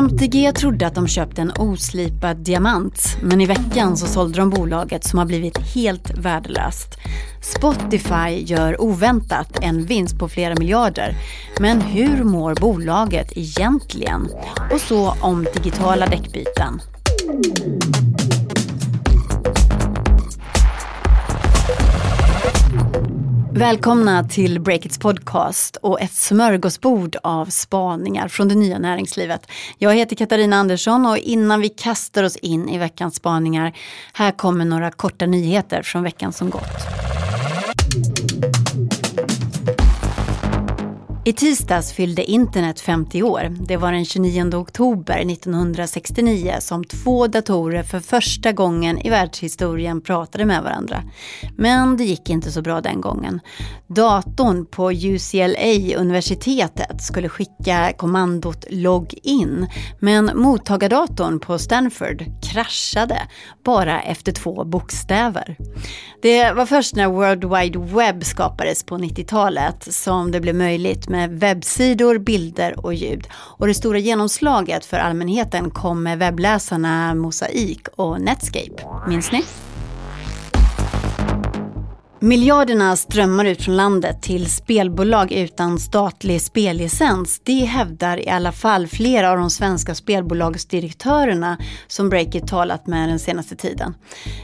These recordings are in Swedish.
MTG trodde att de köpte en oslipad diamant, men i veckan så sålde de bolaget som har blivit helt värdelöst. Spotify gör oväntat en vinst på flera miljarder. Men hur mår bolaget egentligen? Och så om digitala däckbyten. Välkomna till Breakits podcast och ett smörgåsbord av spaningar från det nya näringslivet. Jag heter Katarina Andersson och innan vi kastar oss in i veckans spaningar, här kommer några korta nyheter från veckan som gått. I tisdags fyllde internet 50 år. Det var den 29 oktober 1969 som två datorer för första gången i världshistorien pratade med varandra. Men det gick inte så bra den gången. Datorn på UCLA, universitetet, skulle skicka kommandot login. Men mottagardatorn på Stanford kraschade bara efter två bokstäver. Det var först när World Wide Web skapades på 90-talet som det blev möjligt med Eh, webbsidor, bilder och ljud. Och det stora genomslaget för allmänheten kom med webbläsarna Mosaic och Netscape. Minns ni? Miljarderna strömmar ut från landet till spelbolag utan statlig spellicens. Det hävdar i alla fall flera av de svenska spelbolagsdirektörerna som Breakit talat med den senaste tiden.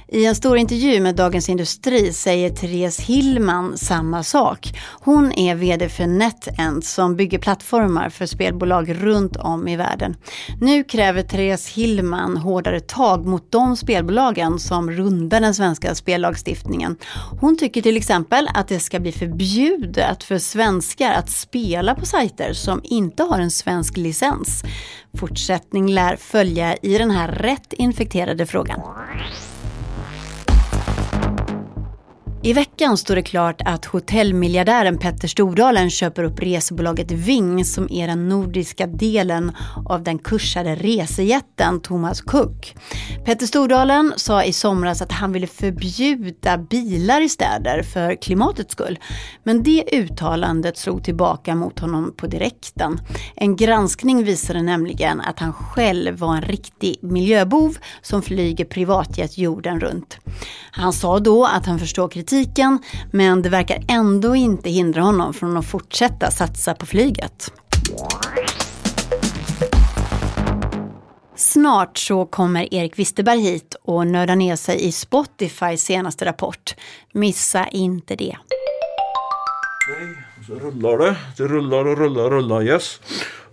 I en stor intervju med Dagens Industri säger Therese Hillman samma sak. Hon är VD för NetEnt som bygger plattformar för spelbolag runt om i världen. Nu kräver Therese Hillman hårdare tag mot de spelbolagen som rundar den svenska spellagstiftningen. Hon tycker till exempel att det ska bli förbjudet för svenskar att spela på sajter som inte har en svensk licens. Fortsättning lär följa i den här rätt infekterade frågan. I veckan står det klart att hotellmiljardären Petter Stordalen köper upp resebolaget Ving som är den nordiska delen av den kursade resejätten Thomas Cook. Petter Stordalen sa i somras att han ville förbjuda bilar i städer för klimatets skull. Men det uttalandet slog tillbaka mot honom på direkten. En granskning visade nämligen att han själv var en riktig miljöbov som flyger privatjet jorden runt. Han sa då att han förstår kritiken politiken, men det verkar ändå inte hindra honom från att fortsätta satsa på flyget. Snart så kommer Erik Wisterberg hit och nördar ner sig i Spotifys senaste rapport. Missa inte det. Okej, så rullar det. Det rullar och rullar och rullar, yes.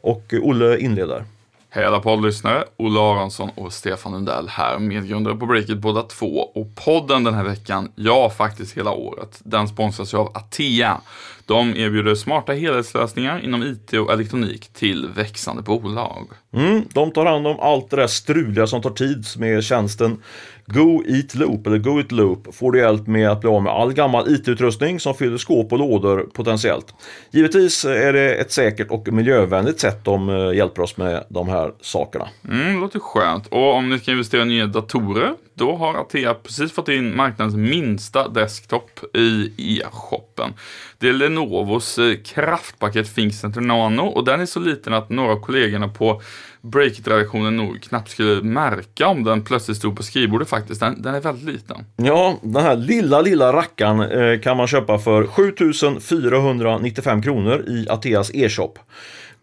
Och Olle inleder. Hej alla poddlyssnare, Olle Aronsson och Stefan Lundell här, medgrundare på Breakit båda två. Och podden den här veckan, ja faktiskt hela året, den sponsras ju av Atea. De erbjuder smarta helhetslösningar inom IT och elektronik till växande bolag. Mm, de tar hand om allt det där struliga som tar tid med tjänsten Go Eat Loop eller Go It Loop får du hjälp med att bli av med all gammal IT-utrustning som fyller skåp och lådor potentiellt. Givetvis är det ett säkert och miljövänligt sätt de eh, hjälper oss med de här sakerna. Mm, låter skönt. Och om ni ska investera i nya datorer, då har Atea precis fått in marknadens minsta desktop i e-shoppen. Det är Lenovos eh, kraftpaket ThinkCenter Nano och den är så liten att några av kollegorna på Breakit-redaktionen nog knappt skulle märka om den plötsligt stod på skrivbordet faktiskt. Den, den är väldigt liten. Ja, den här lilla, lilla rackaren eh, kan man köpa för 7495 kronor i Ateas e-shop.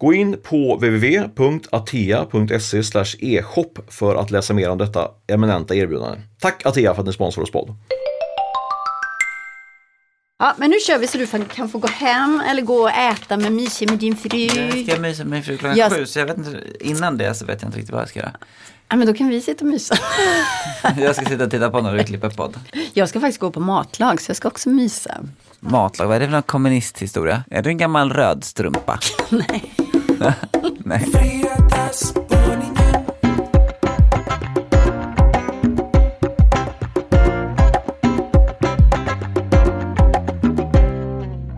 Gå in på www.atea.se e-shop för att läsa mer om detta eminenta erbjudande. Tack Atea för att ni sponsrar oss podd. Ja, men nu kör vi så du kan få gå hem eller gå och äta med mysig med din fru. Jag ska mysa med min fru klockan jag... sju, så jag vet inte, innan det så vet jag inte riktigt vad jag ska göra. Ja, men då kan vi sitta och mysa. jag ska sitta och titta på när du klipper podd. Jag ska faktiskt gå på matlag, så jag ska också mysa. Matlag, vad är det för någon kommunisthistoria? Är du en gammal röd strumpa? Nej. Nej.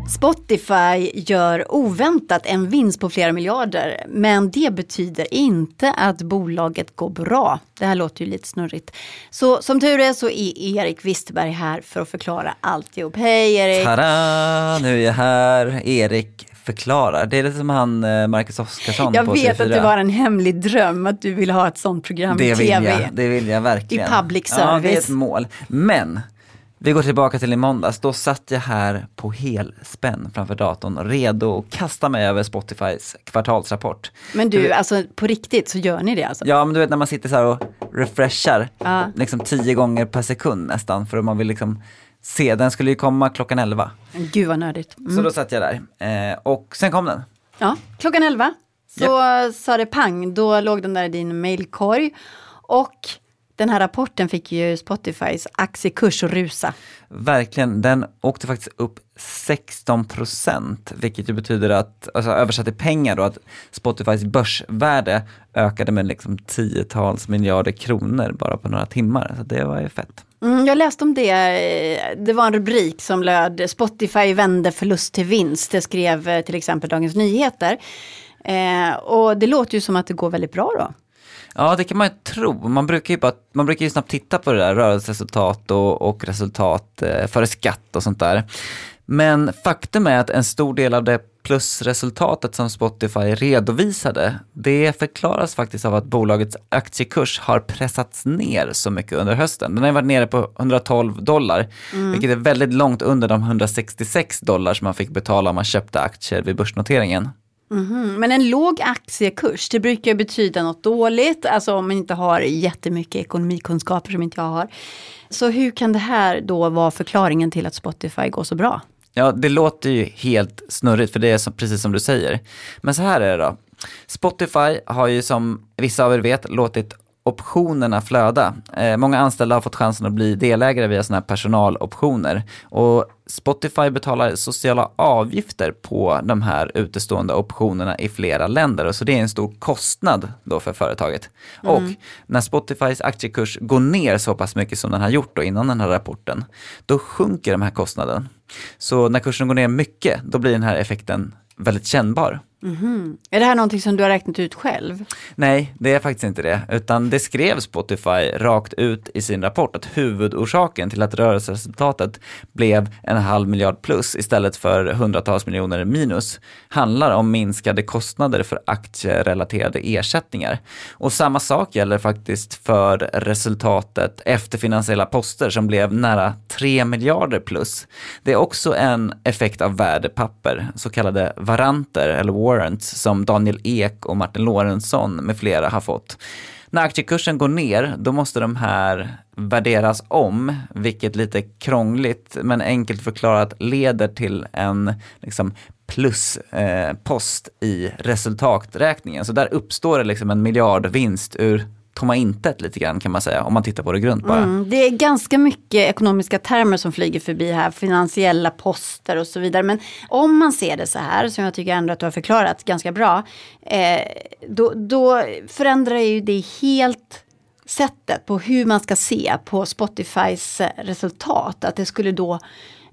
Spotify gör oväntat en vinst på flera miljarder, men det betyder inte att bolaget går bra. Det här låter ju lite snurrigt. Så som tur är så är Erik Wisterberg här för att förklara alltihop. Hej Erik! Tada! Nu är jag här, Erik förklarar. Det är lite som han eh, Marcus Oskarsson Jag på vet TV4. att det var en hemlig dröm att du vill ha ett sånt program det i vill tv. jag, det vill jag verkligen. I public Ja, det är service. ett mål. Men vi går tillbaka till i måndags. Då satt jag här på helspänn framför datorn, redo att kasta mig över Spotifys kvartalsrapport. Men du, alltså på riktigt så gör ni det alltså? Ja, men du vet när man sitter så här och refreshar Ja. liksom tio gånger per sekund nästan, för att man vill liksom se. Den skulle ju komma klockan 11. Gud vad nördigt. Mm. Så då satt jag där. Eh, och sen kom den. Ja, klockan 11 så sa det pang, då låg den där i din mailkorg. Och den här rapporten fick ju Spotifys aktiekurs att rusa. Verkligen, den åkte faktiskt upp 16 procent, vilket ju betyder att, alltså översatt i pengar då, att Spotifys börsvärde ökade med liksom tiotals miljarder kronor bara på några timmar. Så det var ju fett. Mm, jag läste om det, eh, det var en rubrik som löd Spotify vände förlust till vinst. Det skrev eh, till exempel Dagens Nyheter. Eh, och det låter ju som att det går väldigt bra då. Ja, det kan man ju tro. Man brukar ju, bara, man brukar ju snabbt titta på det där, rörelseresultat och, och resultat eh, före skatt och sånt där. Men faktum är att en stor del av det plusresultatet som Spotify redovisade, det förklaras faktiskt av att bolagets aktiekurs har pressats ner så mycket under hösten. Den har varit nere på 112 dollar, vilket är väldigt långt under de 166 dollar som man fick betala om man köpte aktier vid börsnoteringen. Mm, Men en låg aktiekurs, det brukar betyda något dåligt, alltså om man inte har jättemycket ekonomikunskaper som inte jag har. Så hur kan det här då vara förklaringen till att Spotify går så bra? Ja, det låter ju helt snurrigt för det är som, precis som du säger. Men så här är det då. Spotify har ju som vissa av er vet låtit optionerna flöda. Eh, många anställda har fått chansen att bli delägare via sådana här personaloptioner. Och Spotify betalar sociala avgifter på de här utestående optionerna i flera länder. Och så det är en stor kostnad då för företaget. Och när Spotifys aktiekurs går ner så pass mycket som den har gjort då innan den här rapporten, då sjunker de här kostnaden. Så när kursen går ner mycket, då blir den här effekten väldigt kännbar. Mm-hmm. Är det här någonting som du har räknat ut själv? Nej, det är faktiskt inte det, utan det skrev Spotify rakt ut i sin rapport att huvudorsaken till att rörelseresultatet blev en halv miljard plus istället för hundratals miljoner minus handlar om minskade kostnader för aktierelaterade ersättningar. Och samma sak gäller faktiskt för resultatet efter finansiella poster som blev nära 3 miljarder plus. Det är också en effekt av värdepapper, så kallade varanter eller warrants som Daniel Ek och Martin Lorentzon med flera har fått. När aktiekursen går ner, då måste de här värderas om, vilket lite krångligt men enkelt förklarat leder till en liksom, pluspost eh, i resultaträkningen. Så där uppstår det liksom en miljardvinst ur tomma intet lite grann kan man säga, om man tittar på det grunt bara. Mm, det är ganska mycket ekonomiska termer som flyger förbi här, finansiella poster och så vidare. Men om man ser det så här, som jag tycker ändå att du har förklarat ganska bra, eh, då, då förändrar ju det helt sättet på hur man ska se på Spotifys resultat. Att det skulle då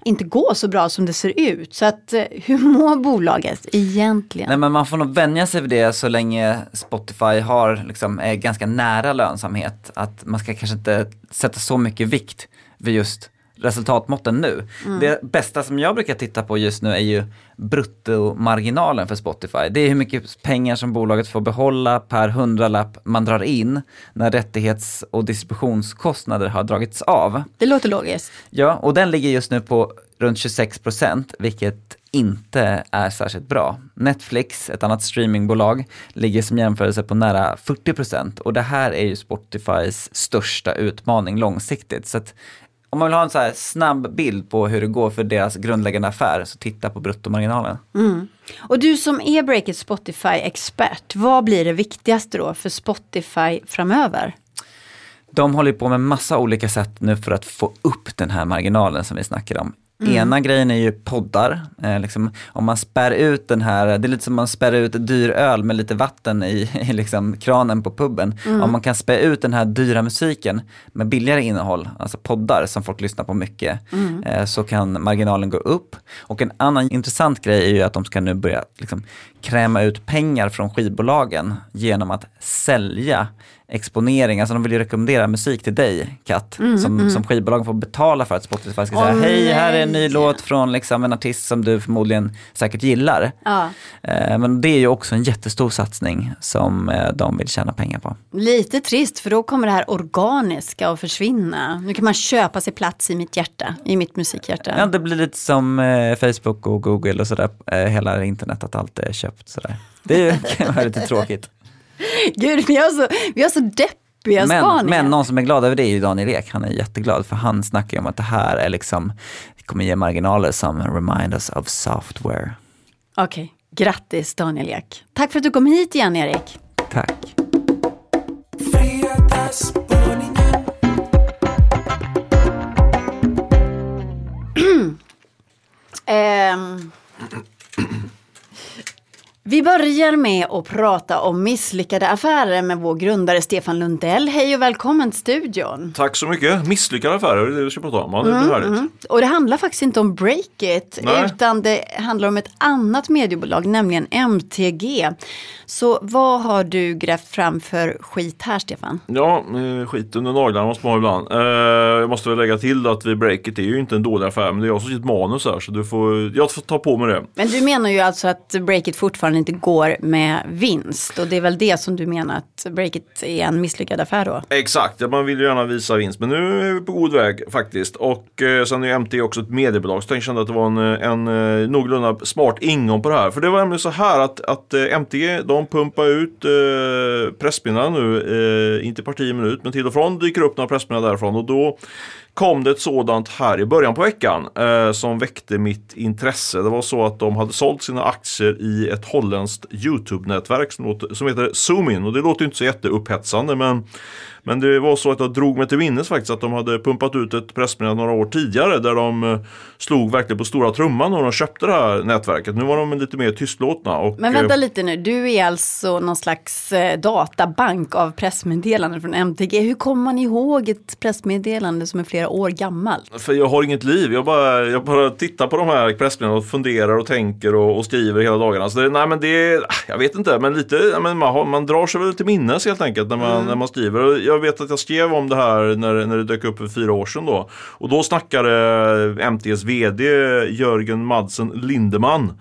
inte gå så bra som det ser ut. Så att eh, hur mår bolaget egentligen? Nej men man får nog vänja sig vid det så länge Spotify har, liksom, är ganska nära lönsamhet. Att man ska kanske inte sätta så mycket vikt vid just resultatmåtten nu. Det bästa som jag brukar titta på just nu är ju bruttomarginalen för Spotify. Det är hur mycket pengar som bolaget får behålla per hundralapp man drar in när rättighets och distributionskostnader har dragits av. Det låter logiskt. Ja, och den ligger just nu på runt 26 procent, vilket inte är särskilt bra. Netflix, ett annat streamingbolag, ligger som jämförelse på nära 40 procent och det här är ju Spotifys största utmaning långsiktigt. Så att om man vill ha en så här snabb bild på hur det går för deras grundläggande affär, så titta på bruttomarginalen. Och du som är Breakit Spotify-expert, vad blir det viktigaste då för Spotify framöver? De håller på med massa olika sätt nu för att få upp den här marginalen som vi snackar om. Ena grejen är ju poddar. Eh, liksom, om man spär ut den här, det är lite som man spär ut dyr öl med lite vatten i, i liksom kranen på puben. Om man kan spä ut den här dyra musiken med billigare innehåll, alltså poddar som folk lyssnar på mycket, eh, så kan marginalen gå upp. Och en annan intressant grej är ju att de ska nu börja liksom, kräma ut pengar från skivbolagen genom att sälja exponering, alltså de vill ju rekommendera musik till dig, Kat, som, som skivbolagen får betala för att Spotify ska säga Åh, hej, här är en ny låt från liksom en artist som du förmodligen säkert gillar. Ja. Eh, Men det är ju också en jättestor satsning som eh, de vill tjäna pengar på. Lite trist för då kommer det här organiska att försvinna. Nu kan man köpa sig plats i mitt hjärta, i mitt musikhjärta. Ja, det blir lite som eh, Facebook och Google och sådär, hela internet, att allt är köpt sådär. Det är ju- kan vara lite tråkigt. Gud, vi har så, vi har så deppiga Men, spaningar. men någon som är glad över det är ju Daniel Ek, han är jätteglad för han snackar ju om att det här är liksom, det kommer ge marginaler som remind us of software. Okej, grattis Daniel Ek. Tack för att du kom hit igen Erik. Tack. Ehm. Vi börjar med att prata om misslyckade affärer med vår grundare Stefan Lundell. Hej och välkommen till studion. Tack så mycket. Misslyckade affärer, det är det vi ska prata om. Ja, det blir härligt. Och det handlar faktiskt inte om Breakit utan det handlar om ett annat mediebolag, nämligen MTG. Så vad har du grävt fram för skit här Stefan? Ja, eh, skit under naglarna måste man ha ibland. Eh, jag måste väl lägga till att vi Breakit är ju inte en dålig affär, men det är jag som sitt manus här så du får, jag får ta på mig det. Men du menar ju alltså att Breakit fortfarande inte går med vinst och det är väl det som du menar att Breakit är en misslyckad affär då? Exakt, man vill ju gärna visa vinst men nu är vi på god väg faktiskt. Och eh, sen är MT också ett mediebolag så jag kände att det var en, eh, en, en någorlunda smart ingång på det här. För det var nämligen så här att, att eh, MT de pumpar ut eh, pressmeddelanden nu, eh, inte parti i minut men till och från dyker upp några pressmeddelanden därifrån och då kom det ett sådant här i början på veckan eh, som väckte mitt intresse. Det var så att de hade sålt sina aktier i ett holländskt YouTube-nätverk som, som heter Zoomin och det låter inte så jätteupphetsande men men det var så att jag drog mig till minnes faktiskt att de hade pumpat ut ett pressmeddelande några år tidigare där de eh, slog verkligen på stora trumman när de köpte det här nätverket. Nu var de lite mer tystlåtna. Och, Men vänta eh, lite nu, du är alltså någon slags eh, databank av pressmeddelanden från MTG. Hur kommer man ihåg ett pressmeddelande som är flera år gammalt? För jag har inget liv, jag bara, jag bara tittar på de här pressmeddelandena och funderar och tänker och, och skriver hela dagarna. Så det, nej men det, jag vet inte, men lite, men man, har, man drar sig väl till minnes helt enkelt när man, när man skriver. Jag vet att jag skrev om det här när, när det dök upp för fyra år sedan då. Och då snackade eh, MTs VD Jörgen Madsen Lindeman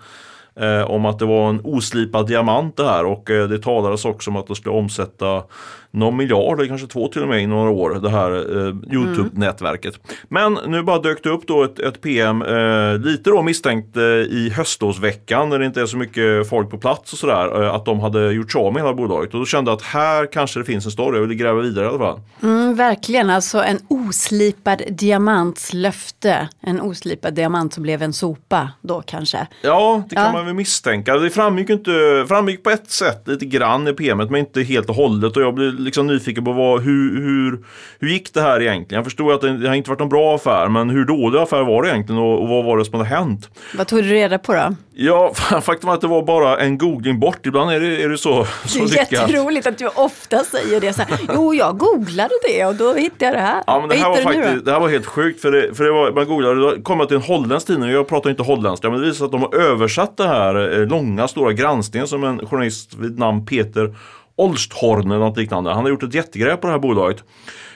eh, om att det var en oslipad diamant det här och eh, det talades också om att de skulle omsätta någon miljard, eller kanske två till och med i några år, det här eh, Youtube-nätverket. Men nu bara dök det upp då ett, ett PM, eh, lite då misstänkt eh, i höstlovsveckan när det inte är så mycket folk på plats och sådär, eh, att de hade gjort sig av med hela bolaget. Och då kände jag att här kanske det finns en story, jag ville gräva vidare i alla fall. Mm, verkligen, alltså en oslipad diamants löfte. En oslipad diamant som blev en sopa då kanske. Ja, det kan Ja. man väl misstänka. Det framgick, inte, framgick på ett sätt lite grann i PMet men inte helt och hållet. Och jag blev liksom nyfiken på vad, hur, hur, hur gick det här egentligen? Jag förstod att det, det har inte varit någon bra affär men hur dålig affär var det egentligen och, och vad var det som hade hänt? Vad tog du reda på då? Ja, faktum var att det var bara en googling bort. Ibland är det, är det så, Det så är lyckat. jätteroligt att du ofta säger det så här. Jo, jag googlade det och då hittade jag det här. Ja men det här, var faktiskt, det här var helt sjukt för det, för det var, man googlade, då kom jag till en holländsk tidning, jag pratar inte holländska men det sig att de har översatt det här eh, långa stora granskningen som en journalist vid namn Peter Olsthorn eller något liknande. Han har gjort ett jättegrej på det här bolaget.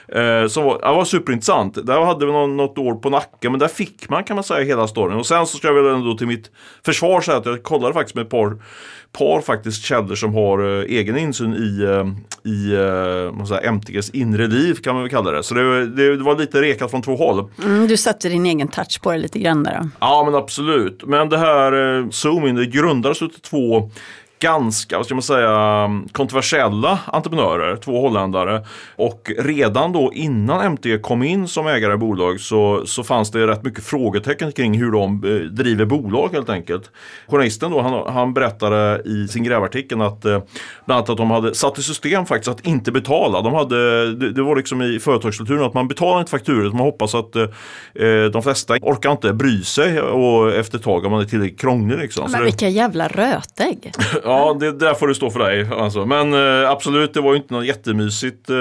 Eh, som var, det var superintressant. Där hade vi något år på nacken men där fick man kan man säga hela storyn. Och sen så ska jag väl ändå till mitt försvar säga att jag kollade faktiskt med ett par, par faktiskt källor som har eh, egen insyn i, eh, i eh, säger, MTGs inre liv kan man väl kalla det. Så det, det, det var lite rekat från två håll. Mm, du satte din egen touch på det lite grann där då. Ja men absolut. Men det här eh, Zoomin det grundades av två ganska, vad ska man säga, kontroversiella entreprenörer, två holländare. Och redan då innan MT kom in som ägare i bolag så, så fanns det rätt mycket frågetecken kring hur de eh, driver bolag helt enkelt. Journalisten då, han, han berättade i sin grävartikel att eh, bland annat att de hade satt i system faktiskt att inte betala. De hade, det, det var liksom i företagskulturen att man betalar inte fakturor, man hoppas att eh, de flesta orkar inte bry sig och efter ett tag om man är tillräckligt krånglig liksom. Men vilka jävla rötägg. Ja, det där får det stå för dig. Alltså. Men eh, absolut, det var ju inte något jättemysigt eh,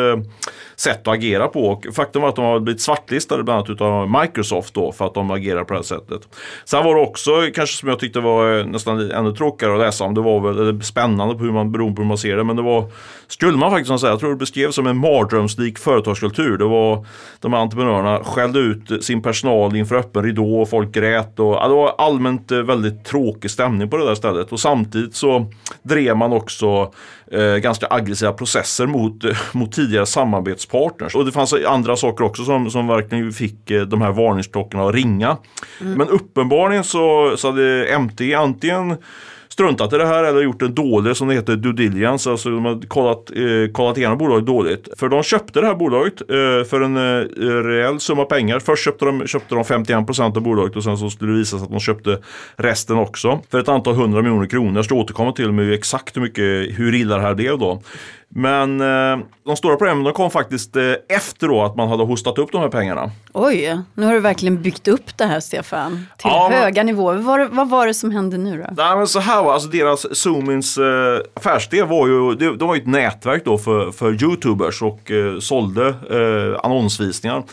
sätt att agera på. Och faktum var att de har blivit svartlistade bland annat utav Microsoft då för att de agerar på det här sättet. Sen var det också, kanske som jag tyckte var eh, nästan ännu tråkigare att läsa om, det var väl eller spännande på hur man, beroende på hur man ser det, men det var, skulle man faktiskt säga, jag tror det beskrevs som en mardrömslik företagskultur. Det var de här entreprenörerna skällde ut sin personal inför öppen ridå och folk grät och ja, det var allmänt eh, väldigt tråkig stämning på det där stället och samtidigt så drev man också eh, ganska aggressiva processer mot, eh, mot tidigare samarbetspartners. Och det fanns andra saker också som, som verkligen fick eh, de här varningsklockorna att ringa. Men uppenbarligen så, så hade MT antingen struntat i det här eller gjort en dålig som det heter due diligence. Alltså de har kollat, eh, kollat igenom bolaget dåligt. För de köpte det här bolaget eh, för en eh, rejäl summa pengar. Först köpte de, köpte de 51% av bolaget och sen så skulle det visa sig att de köpte resten också. För ett antal hundra miljoner kronor. Jag ska återkomma till med exakt hur mycket, hur illa det här blev då. Men eh, de stora problemen de kom faktiskt eh, efter då att man hade hostat upp de här pengarna. Oj, nu har du verkligen byggt upp det här Stefan. Till Ja, men- höga nivåer. Vad, var det- vad var det som hände nu då? Nej men så här var alltså deras Zoomins eh, affärsidé var ju, det, de var ju ett nätverk då för, för Youtubers och eh, sålde eh, annonsvisningar.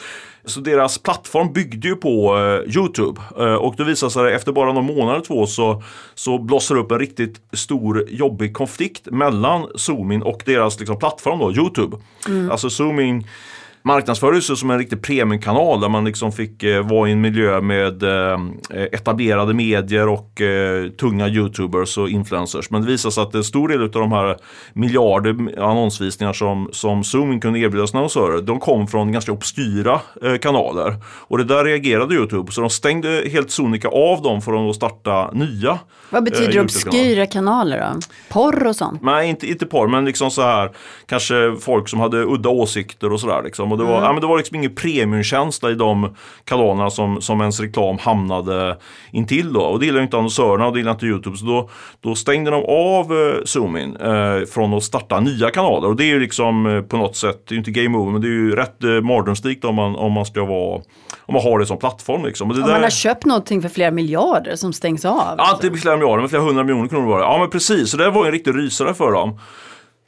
Så deras plattform byggde ju på eh, Youtube eh, och det visade sig efter bara några månader två så, så blossade upp en riktigt stor jobbig konflikt mellan Zoomin och deras liksom, plattform då, Youtube. Alltså Zoomin marknadsförde sig som en riktig premiumkanal där man liksom fick eh, vara i en miljö med eh, etablerade medier och eh, tunga youtubers och influencers. Men det visade sig att en stor del av de här miljarder annonsvisningar som, som Zoom kunde erbjuda sina annonsörer, de kom från ganska obskyra eh, kanaler. Och det där reagerade Youtube, så de stängde helt sonika av dem för att starta nya. Vad betyder eh, obskyra kanaler då? Porr och sånt? Nej, inte, inte porr, men liksom så här kanske folk som hade udda åsikter och sådär. Liksom. Och det, var, ja, men det var liksom ingen premiumkänsla i de kanalerna som, som ens reklam hamnade intill då. Och det gillar ju inte annonsörerna och det gillar inte Youtube. Så då, då stängde de av eh, Zoomin eh, från att starta nya kanaler. Och det är ju liksom eh, på något sätt, det är ju inte game over, men det är ju rätt eh, mardrömslikt om man, om man ska vara, om man har det som plattform. Liksom. Och det Om man har köpt någonting för flera miljarder som stängs av? Ja, alltså. inte flera miljarder, men flera hundra miljoner kronor var det. Ja, men precis. Så det var en riktig rysare för dem.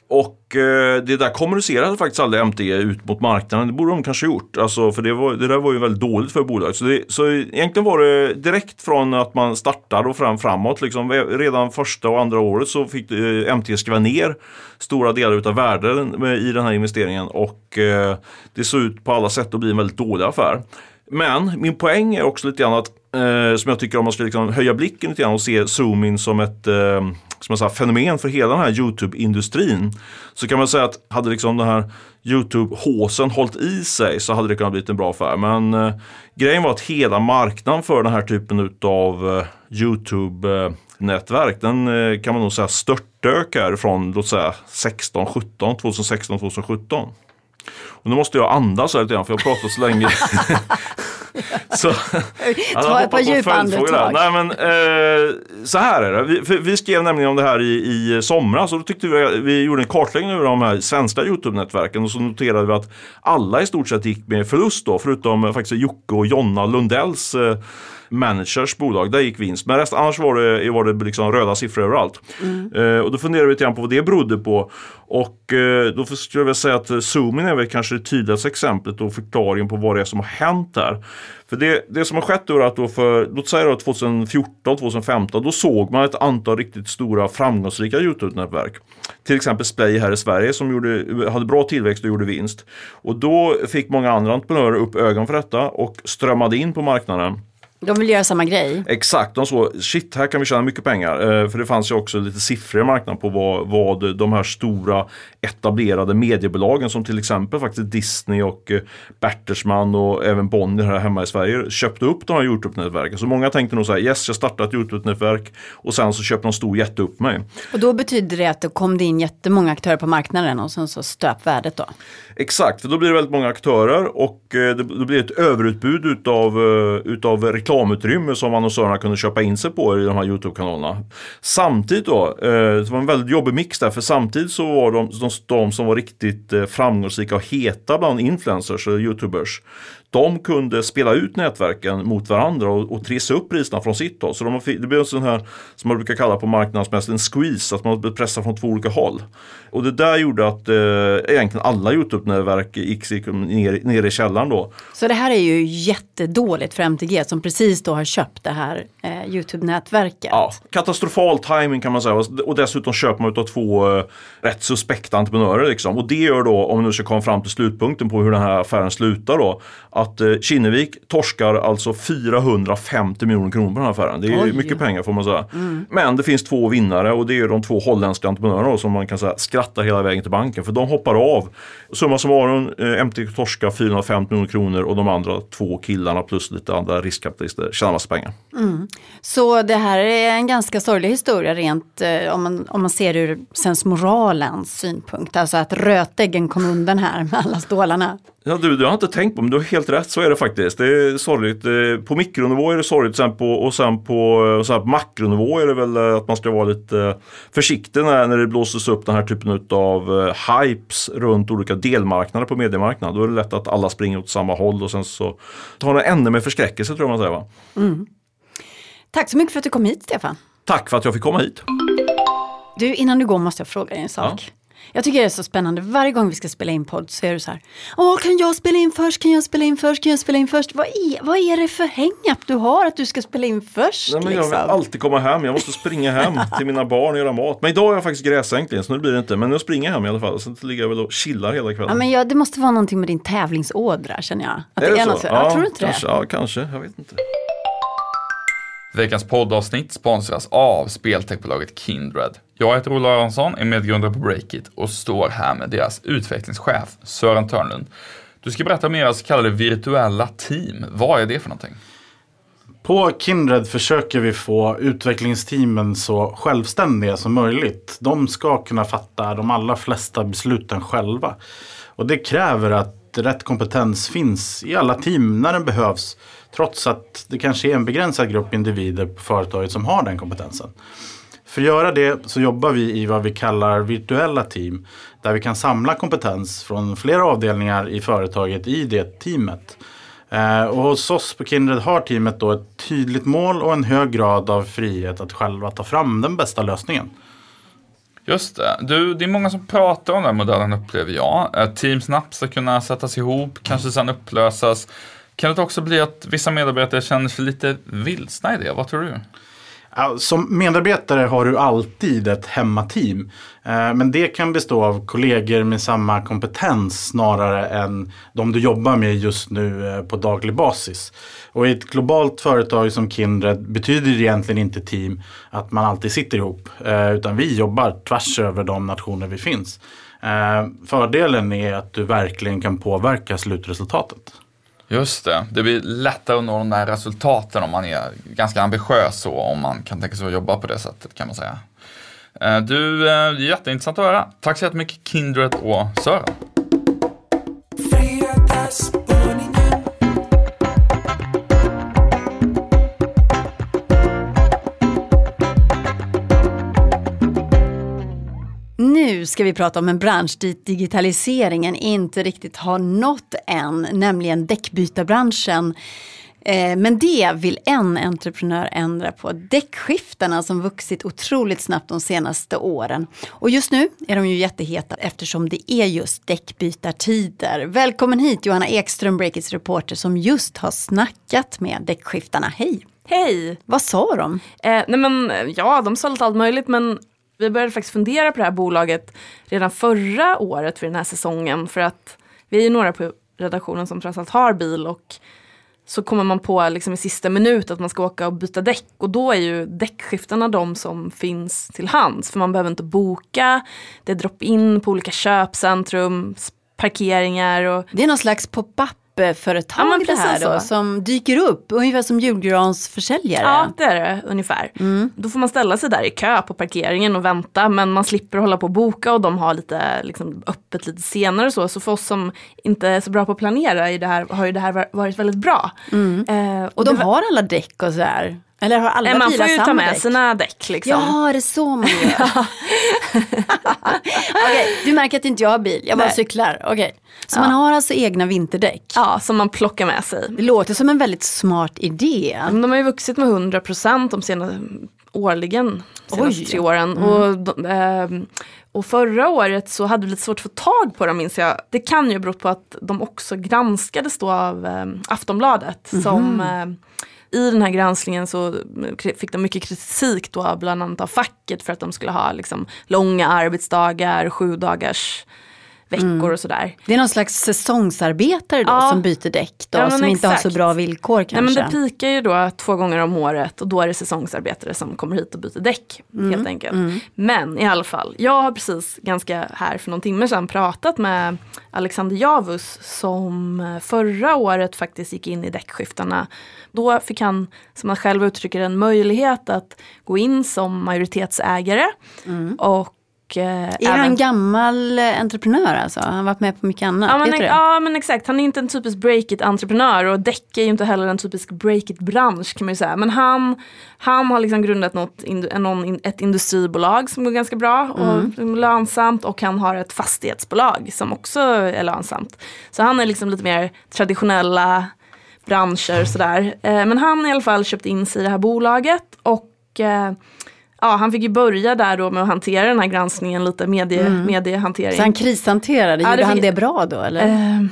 Och eh, det där kommunicerade faktiskt aldrig MT ut mot marknaden. Det borde de kanske gjort. Alltså, för det, var, det där var ju väldigt dåligt för bolaget. Så, det, så egentligen var det direkt från att man startade och fram framåt. Liksom, eh, redan första och andra året så fick eh, MT skriva ner stora delar utav värden eh, i den här investeringen. Och eh, det såg ut på alla sätt att bli en väldigt dålig affär. Men min poäng är också lite grann att, eh, som jag tycker om man ska liksom höja blicken lite grann och se Zoomin som ett eh, som jag sa, fenomen för hela den här Youtube-industrin. Så kan man säga att hade liksom den här Youtube-håsen hållit i sig så hade det kunnat bli en bra affär. Men eh, grejen var att hela marknaden för den här typen av eh, Youtube-nätverk den eh, kan man nog säga störtdök här från låt säga 16, 17, 2016, 2017. Och nu måste jag andas här lite grann för jag har pratat så länge. så, Ta ett par djupa där. andetag. Nej, men, eh, så här är det. Vi, vi skrev nämligen om det här i, i somras och då tyckte vi vi gjorde en kartläggning över de här svenska Youtube-nätverken och så noterade vi att alla i stort sett gick med förlust då, förutom faktiskt Jocke och Jonna Lundells eh, managers bolag, där gick vinst. Men rest, annars var det, var det liksom röda siffror överallt. Eh, och då funderade vi lite grann på vad det berodde på. Och eh, då skulle jag väl säga att Zoomin är väl kanske det tydligaste exemplet och förklaringen på vad det är som har hänt här. För det, det som har skett då är att då för, låt säga då 2014, 2015, då såg man ett antal riktigt stora framgångsrika Youtube-nätverk. Till exempel Splay här i Sverige som gjorde, hade bra tillväxt och gjorde vinst. Och då fick många andra entreprenörer upp ögonen för detta och strömmade in på marknaden. De vill göra samma grej. Exakt, de såg shit här kan vi tjäna mycket pengar. Eh, för det fanns ju också lite siffror i marknaden på vad, vad de här stora etablerade mediebolagen som till exempel faktiskt Disney och eh, Bertelsmann och även Bonnier här hemma i Sverige köpte upp de här Youtube-nätverken. Så många tänkte nog så här, yes jag startar ett Youtube-nätverk och sen så köper någon stor jätte upp mig. Och då betyder det att det kom det in jättemånga aktörer på marknaden och sen så stöp värdet då. Exakt, för då blir det väldigt många aktörer och eh, det, det blir ett överutbud utav, eh, utav reklamutrymme som annonsörerna kunde köpa in sig på i de här Youtube-kanalerna. Samtidigt då, eh, det var en väldigt jobbig mix där, för samtidigt så var de, de, de som var riktigt eh, framgångsrika och heta bland influencers och Youtubers de kunde spela ut nätverken mot varandra och, och trissa upp priserna från sitt håll. Så de, det blev en sån här som man brukar kalla på marknadsmässigt en squeeze, att man blev pressad från två olika håll. Och det där gjorde att eh, egentligen alla Youtube-nätverk gick, gick ner, ner i källaren då. Så det här är ju jättedåligt för MTG som precis då har köpt det här eh, Youtube-nätverket. Ja, katastrofal timing kan man säga och dessutom köper man utav två eh, rätt suspekta entreprenörer. Liksom. Och det gör då, om vi nu ska komma fram till slutpunkten på hur den här affären slutar då, att eh, Kinnevik torskar alltså 450 miljoner kronor på den här affären. Det är Oj. mycket pengar får man säga. Mm. Men det finns två vinnare och det är de två holländska entreprenörerna som man kan säga skrattar hela vägen till banken för de hoppar av. Summa summarum, eh, MT torskar 450 miljoner kronor och de andra två killarna plus lite andra riskkapitalister tjänar massa pengar. Mm. Så det här är en ganska sorglig historia rent eh, om, man, om man ser ur sensmoralens synpunkt. Alltså att rötäggen kom undan här med alla stålarna. Ja, du, det har inte tänkt på, men du har helt rätt, så är det faktiskt. Det är sorgligt. Eh, på mikronivå är det sorgligt sen på, och sen på, eh, så på makronivå är det väl eh, att man ska vara lite försiktig när, när det blåses upp den här typen av hypes runt olika delmarknader på mediemarknaden. Då är det lätt att alla springer åt samma håll och sen så tar det ännu med förskräckelse tror jag man säger. Va? Mm. Tack så mycket för att du kom hit Stefan. Tack för att jag fick komma hit. Du, innan du går måste jag fråga dig en sak. Ja. Jag tycker det är så spännande. Varje gång vi ska spela in podd så är du så här. Åh, kan jag spela in först? Kan jag spela in först? Kan jag spela in först? Vad är, vad är det för hängapp du har att du ska spela in först? Nej, men liksom? Jag vill liksom? alltid komma hem. Jag måste springa hem till mina barn och göra mat. Men idag är jag faktiskt gräsänkling så nu blir det inte. Men jag springer hem i alla fall. Sen ligger jag väl och chillar hela kvällen. Ja, men jag, det måste vara någonting med din tävlingsådra känner jag. Att är det, det är så? Något, ja, tror du inte kanske, det? Ja, kanske. Jag vet inte. Veckans poddavsnitt sponsras av speltechbolaget Kindred. Jag heter Ola Aronsson, är medgrundare på Breakit och står här med deras utvecklingschef Sören Törnlund. Du ska berätta om era så kallade virtuella team. Vad är det för någonting? På Kindred försöker vi få utvecklingsteamen så självständiga som möjligt. De ska kunna fatta de allra flesta besluten själva. Och det kräver att rätt kompetens finns i alla team när den behövs. Trots att det kanske är en begränsad grupp individer på företaget som har den kompetensen. För att göra det så jobbar vi i vad vi kallar virtuella team. Där vi kan samla kompetens från flera avdelningar i företaget i det teamet. Eh, och hos oss på Kindred har teamet då ett tydligt mål och en hög grad av frihet att själva ta fram den bästa lösningen. Just det. Du, det är många som pratar om den modellen upplever jag. Eh, team snabbt ska kunna sättas ihop, kanske sedan upplösas. Kan det också bli att vissa medarbetare känner sig lite vilsna i det? Vad tror du? Som medarbetare har du alltid ett hemmateam. Eh, men det kan bestå av kollegor med samma kompetens snarare än de du jobbar med just nu eh, på daglig basis. Och i ett globalt företag som Kindred betyder det egentligen inte team att man alltid sitter ihop. Eh, utan vi jobbar tvärs över de nationer vi finns. Fördelen är att du verkligen kan påverka slutresultatet. Just det, det blir lättare att nå de där resultaten om man är ganska ambitiös och om man kan tänka sig att jobba på det sättet kan man säga. Eh, du, eh, jätteintressant att höra. Tack så jättemycket Kindred och Sören. Ska vi prata om en bransch dit digitaliseringen inte riktigt har nått än, nämligen däckbytarbranschen. Eh, men det vill en entreprenör ändra på. Däckskiftarna som vuxit otroligt snabbt de senaste åren. Och just nu är de ju jätteheta eftersom det är just däckbytartider. Välkommen hit Johanna Ekström, Breakits reporter som just har snackat med däckskiftarna. Hej! Hej! Vad sa de? Eh, nej men, ja, de sa lite allt möjligt men vi började faktiskt fundera på det här bolaget redan förra året vid den här säsongen. För att vi är ju några på redaktionen som trots allt har bil och så kommer man på liksom i sista minut att man ska åka och byta däck och då är ju däckskiftarna de som finns till hands. För man behöver inte boka, det är drop-in på olika köpcentrum, parkeringar. Och... Det är någon slags pop-up företag ja, det här då, som dyker upp, ungefär som julgransförsäljare. Ja, det är det ungefär. Mm. Då får man ställa sig där i kö på parkeringen och vänta, men man slipper hålla på och boka och de har lite liksom, öppet lite senare och så. Så för oss som inte är så bra på att planera i det här, har ju det här varit väldigt bra. Mm. Eh, och, och de har alla däck och så här. Eller har alla Nej, man får ju ta med däck? sina däck. Liksom. Ja, det är så man gör. Okej, du märker att inte jag har bil, jag bara Nej. cyklar. Okej. Så man har alltså egna vinterdäck. Ja, som man plockar med sig. Det låter som en väldigt smart idé. De har ju vuxit med 100% de senaste årligen, de senaste Oj. tre åren. Och, de, ehm, och förra året så hade vi lite svårt att få tag på dem minns jag. Det kan ju bero på att de också granskades då av ehm, Aftonbladet. Som ehm, i den här granskningen så fick de mycket kritik då bland annat av facket för att de skulle ha liksom, långa arbetsdagar, sju dagars veckor och sådär. Det är någon slags säsongsarbetare då Ja. som byter däck då, Ja, som inte har så exakt. bra villkor Nej, kanske. men det pikar ju då två gånger om året och då är det säsongsarbetare som kommer hit och byter däck. Helt enkelt. Men i alla fall, jag har precis ganska här för någon timme sedan pratat med Alexander Javus som eh, förra året faktiskt gick in i däckskiftarna. Då fick han, som han själv uttrycker en möjlighet att gå in som majoritetsägare. Och eh, är även- han gammal entreprenör alltså? Han har varit med på mycket annat, Ja men, det? ja men exakt, han är inte en typisk break-it-entreprenör och däck är ju inte heller en typisk break-it-bransch kan man ju säga. Men han, han har liksom grundat något, någon, ett industribolag som går ganska bra och är lönsamt och han har ett fastighetsbolag som också är lönsamt. Så han är liksom lite mer traditionella branscher sådär. Eh, Men han i alla fall köpt in sig i det här bolaget och eh, Ja, han fick ju börja där då med att hantera den här granskningen, lite medie, mediehantering. Så han krishanterade, Ja, gjorde det han det bra då eller? Eh, äh,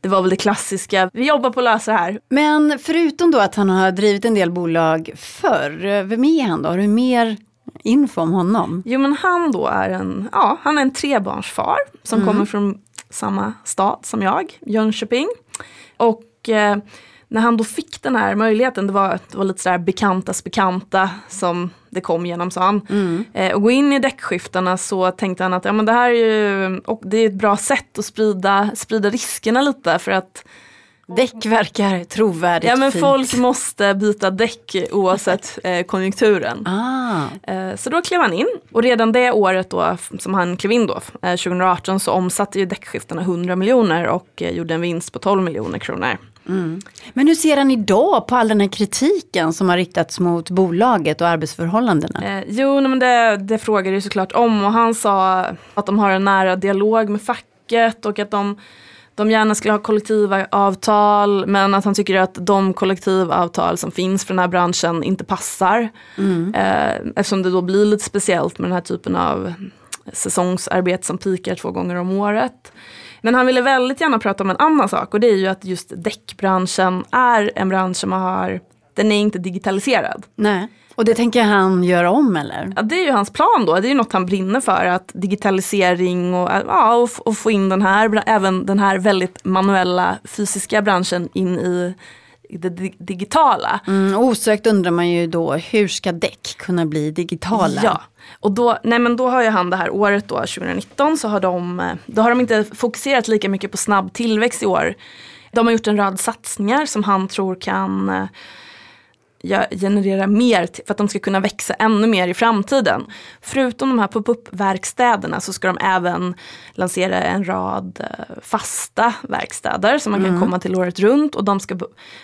det var väl det klassiska. Vi jobbar på att lösa det här. Men förutom då att han har drivit en del bolag förr, vem är han då? Har du mer info om honom? Jo men han då är en, ja, han är en trebarnsfar som kommer från samma stad som jag, Jönköping. Och eh, när han då fick den här möjligheten, det var, det var lite sådär bekantas bekanta som det kom genom sa han. Eh, och gå in i däckskiftarna så tänkte han att ja, men det här är ju det är ett bra sätt att sprida, sprida riskerna lite för att Däck verkar trovärdigt ja, men fint. folk måste byta däck oavsett eh, konjunkturen. Ah, Eh, Så då klev han in och redan det året då som han klev in då, eh, 2018 så omsatte ju däckskiftarna 100 miljoner och eh, gjorde en vinst på 12 miljoner kronor. Men hur ser han idag på all den här kritiken som har riktats mot bolaget och arbetsförhållandena? Eh, jo, men det, det frågade ju såklart om och han sa att de har en nära dialog med facket och att de, de gärna skulle ha kollektiva avtal men att han tycker att de kollektivavtal som finns för den här branschen inte passar. Eh, eftersom det då blir lite speciellt med den här typen av säsongsarbete som pikar två gånger om året. Men han ville väldigt gärna prata om en annan sak och det är ju att just däckbranschen är en bransch som har, den är inte digitaliserad. Nej. Och det tänker han göra om eller? Ja, det är ju hans plan då. Det är ju något han brinner för. Att digitalisering och, ja, och, och få in den här, även den här väldigt manuella fysiska branschen in i det di- digitala. Mm, osökt undrar man ju då, hur ska däck kunna bli digitala? Ja, och då, nej men då har ju han det här året då, 2019, så har de, eh, då har de inte fokuserat lika mycket på snabb tillväxt i år. De har gjort en rad satsningar som han tror kan eh, generera mer för att de ska kunna växa ännu mer i framtiden. Förutom de här pop-up-verkstäderna så ska de även lansera en rad eh, fasta verkstäder som man kan komma till året runt och de ska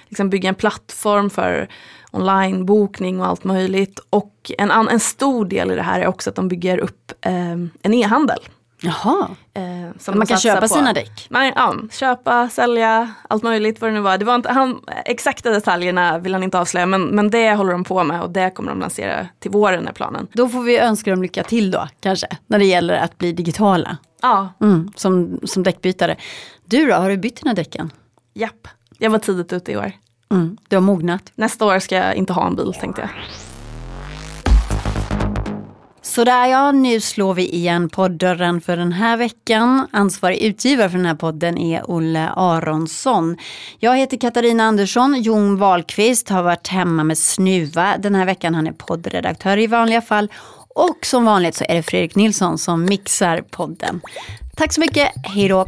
liksom bygga en plattform för onlinebokning och allt möjligt. Och en, en stor del i det här är också att de bygger upp eh, en e-handel. Jaha, Eh, man de kan köpa på. sina däck? Man, ja, köpa, sälja, allt möjligt vad det nu var. Det var inte, han, exakta detaljerna vill han inte avslöja men, men det håller de på med och det kommer de lansera till våren är planen. Då får vi önska dem lycka till då, kanske, när det gäller att bli digitala. Ja, Mm, som, som däckbytare. Du då, har du bytt dina däcken? japp. Jag var tidigt ute i år. Mm, du har mognat. Nästa år ska jag inte ha en bil tänkte jag. Sådär ja, nu slår vi igen poddörren för den här veckan. Ansvarig utgivare för den här podden är Olle Aronsson. Jag heter Katarina Andersson. Jon Wahlqvist har varit hemma med snuva den här veckan. Han är poddredaktör i vanliga fall. Och som vanligt så är det Fredrik Nilsson som mixar podden. Tack så mycket, hej då!